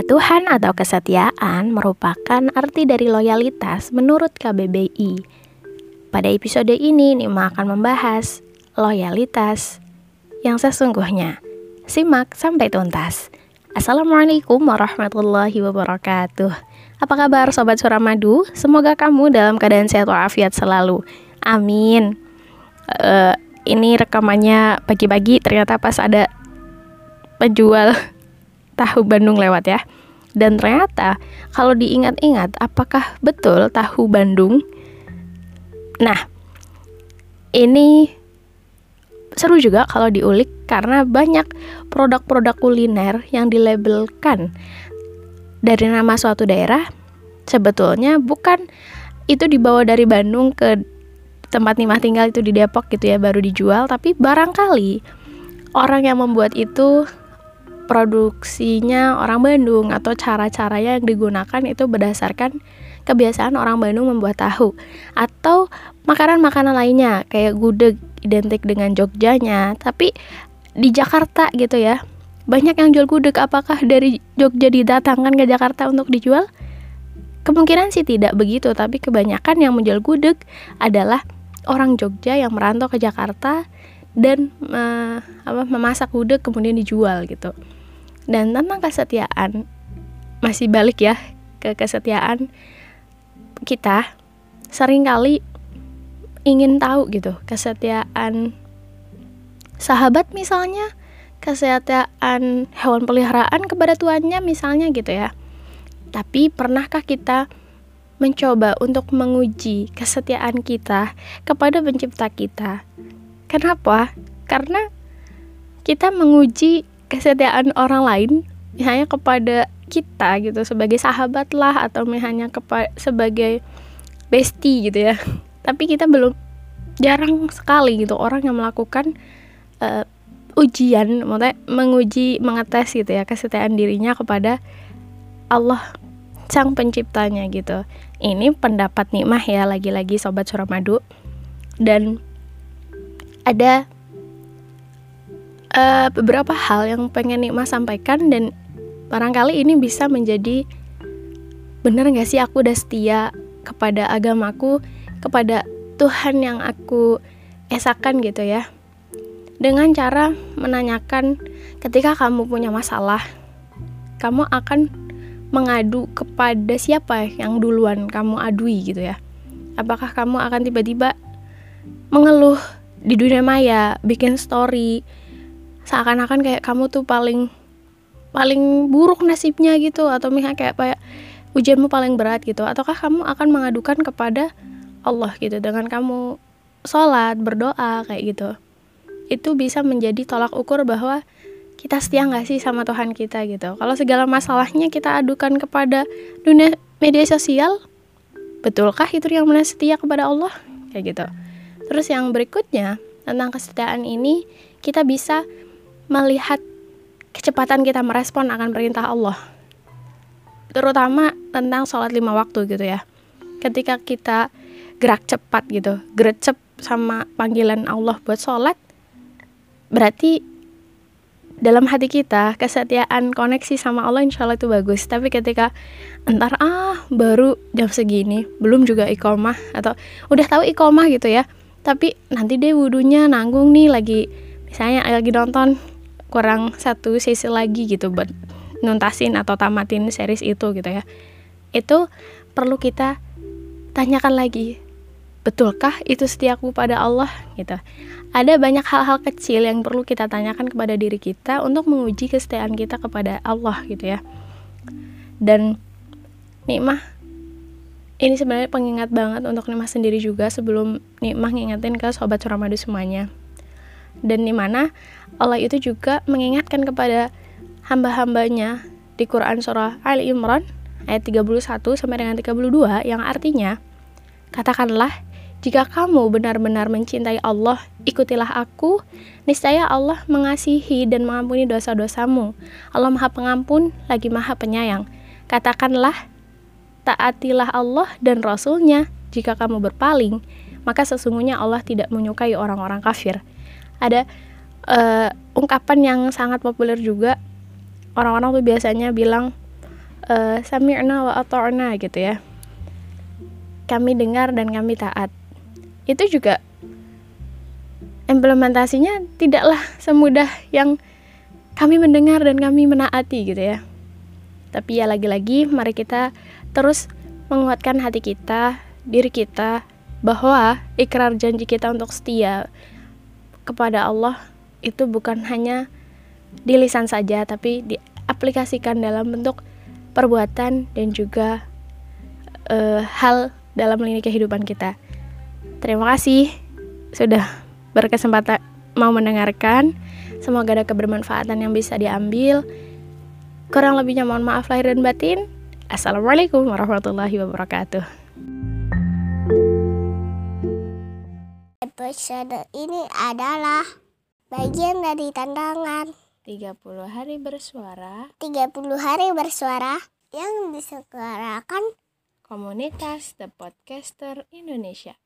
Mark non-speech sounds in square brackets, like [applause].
Kepatuhan atau kesetiaan merupakan arti dari loyalitas menurut KBBI. Pada episode ini, Nima akan membahas loyalitas yang sesungguhnya. Simak sampai tuntas. Assalamualaikum warahmatullahi wabarakatuh. Apa kabar Sobat Suramadu? Semoga kamu dalam keadaan sehat walafiat selalu. Amin. Uh, ini rekamannya pagi-pagi ternyata pas ada penjual tahu Bandung lewat ya. Dan ternyata kalau diingat-ingat apakah betul tahu Bandung? Nah, ini seru juga kalau diulik karena banyak produk-produk kuliner yang dilabelkan dari nama suatu daerah sebetulnya bukan itu dibawa dari Bandung ke tempat Nimah tinggal itu di Depok gitu ya baru dijual tapi barangkali orang yang membuat itu produksinya orang Bandung atau cara-caranya yang digunakan itu berdasarkan kebiasaan orang Bandung membuat tahu. Atau makanan-makanan lainnya kayak gudeg identik dengan Jogjanya tapi di Jakarta gitu ya. Banyak yang jual gudeg apakah dari Jogja didatangkan ke Jakarta untuk dijual? Kemungkinan sih tidak begitu tapi kebanyakan yang menjual gudeg adalah orang Jogja yang merantau ke Jakarta dan uh, apa memasak gudeg kemudian dijual gitu dan tentang kesetiaan masih balik ya ke kesetiaan kita sering kali ingin tahu gitu kesetiaan sahabat misalnya kesetiaan hewan peliharaan kepada tuannya misalnya gitu ya. Tapi pernahkah kita mencoba untuk menguji kesetiaan kita kepada pencipta kita? Kenapa? Karena kita menguji kesetiaan orang lain misalnya kepada kita gitu sebagai sahabat lah atau misalnya kepada sebagai bestie gitu ya. [laughs] Tapi kita belum jarang sekali gitu orang yang melakukan uh, ujian maksudnya menguji mengetes gitu ya kesetiaan dirinya kepada Allah sang penciptanya gitu. Ini pendapat nikmah ya lagi-lagi sobat suramadu. Dan ada uh, beberapa hal yang pengen Nikmah sampaikan dan barangkali ini bisa menjadi bener gak sih aku udah setia kepada agamaku, kepada Tuhan yang aku esakan gitu ya. Dengan cara menanyakan ketika kamu punya masalah, kamu akan mengadu kepada siapa yang duluan kamu adui gitu ya. Apakah kamu akan tiba-tiba mengeluh di dunia maya, bikin story, seakan-akan kayak kamu tuh paling paling buruk nasibnya gitu. Atau misalnya kayak kayak ujianmu paling berat gitu. Ataukah kamu akan mengadukan kepada Allah gitu. Dengan kamu sholat berdoa kayak gitu. Itu bisa menjadi tolak ukur bahwa kita setia nggak sih sama Tuhan kita gitu. Kalau segala masalahnya kita adukan kepada dunia media sosial betulkah itu yang benar setia kepada Allah? Kayak gitu. Terus yang berikutnya tentang kesetiaan ini kita bisa melihat kecepatan kita merespon akan perintah Allah. Terutama tentang sholat lima waktu gitu ya. Ketika kita gerak cepat gitu gercep sama panggilan Allah buat sholat berarti dalam hati kita kesetiaan koneksi sama Allah insya Allah itu bagus. Tapi ketika entar ah baru jam segini belum juga ikomah atau udah tahu ikomah gitu ya. Tapi nanti deh wudhunya nanggung nih lagi misalnya lagi nonton kurang satu sisi lagi gitu buat nuntasin atau tamatin series itu gitu ya. Itu perlu kita tanyakan lagi betulkah itu setiaku pada Allah? gitu. Ada banyak hal-hal kecil yang perlu kita tanyakan kepada diri kita untuk menguji kesetiaan kita kepada Allah gitu ya. Dan nikmah ini sebenarnya pengingat banget untuk nikmah sendiri juga sebelum nikmah ngingetin ke sobat suramadu semuanya dan di mana Allah itu juga mengingatkan kepada hamba-hambanya di Quran surah Ali Imran ayat 31 sampai dengan 32 yang artinya katakanlah jika kamu benar-benar mencintai Allah, ikutilah aku. Niscaya Allah mengasihi dan mengampuni dosa-dosamu. Allah Maha Pengampun, lagi Maha Penyayang. Katakanlah, taatilah Allah dan Rasul-Nya. Jika kamu berpaling, maka sesungguhnya Allah tidak menyukai orang-orang kafir ada uh, ungkapan yang sangat populer juga. Orang-orang tuh biasanya bilang uh, sami'na wa ata'na gitu ya. Kami dengar dan kami taat. Itu juga implementasinya tidaklah semudah yang kami mendengar dan kami menaati gitu ya. Tapi ya lagi-lagi mari kita terus menguatkan hati kita diri kita bahwa ikrar janji kita untuk setia kepada Allah itu bukan hanya di lisan saja tapi diaplikasikan dalam bentuk perbuatan dan juga uh, hal dalam lini kehidupan kita. Terima kasih sudah berkesempatan mau mendengarkan. Semoga ada kebermanfaatan yang bisa diambil. Kurang lebihnya mohon maaf lahir dan batin. Assalamualaikum warahmatullahi wabarakatuh. Episode ini adalah bagian dari tantangan 30 hari bersuara 30 hari bersuara yang diselenggarakan komunitas The Podcaster Indonesia.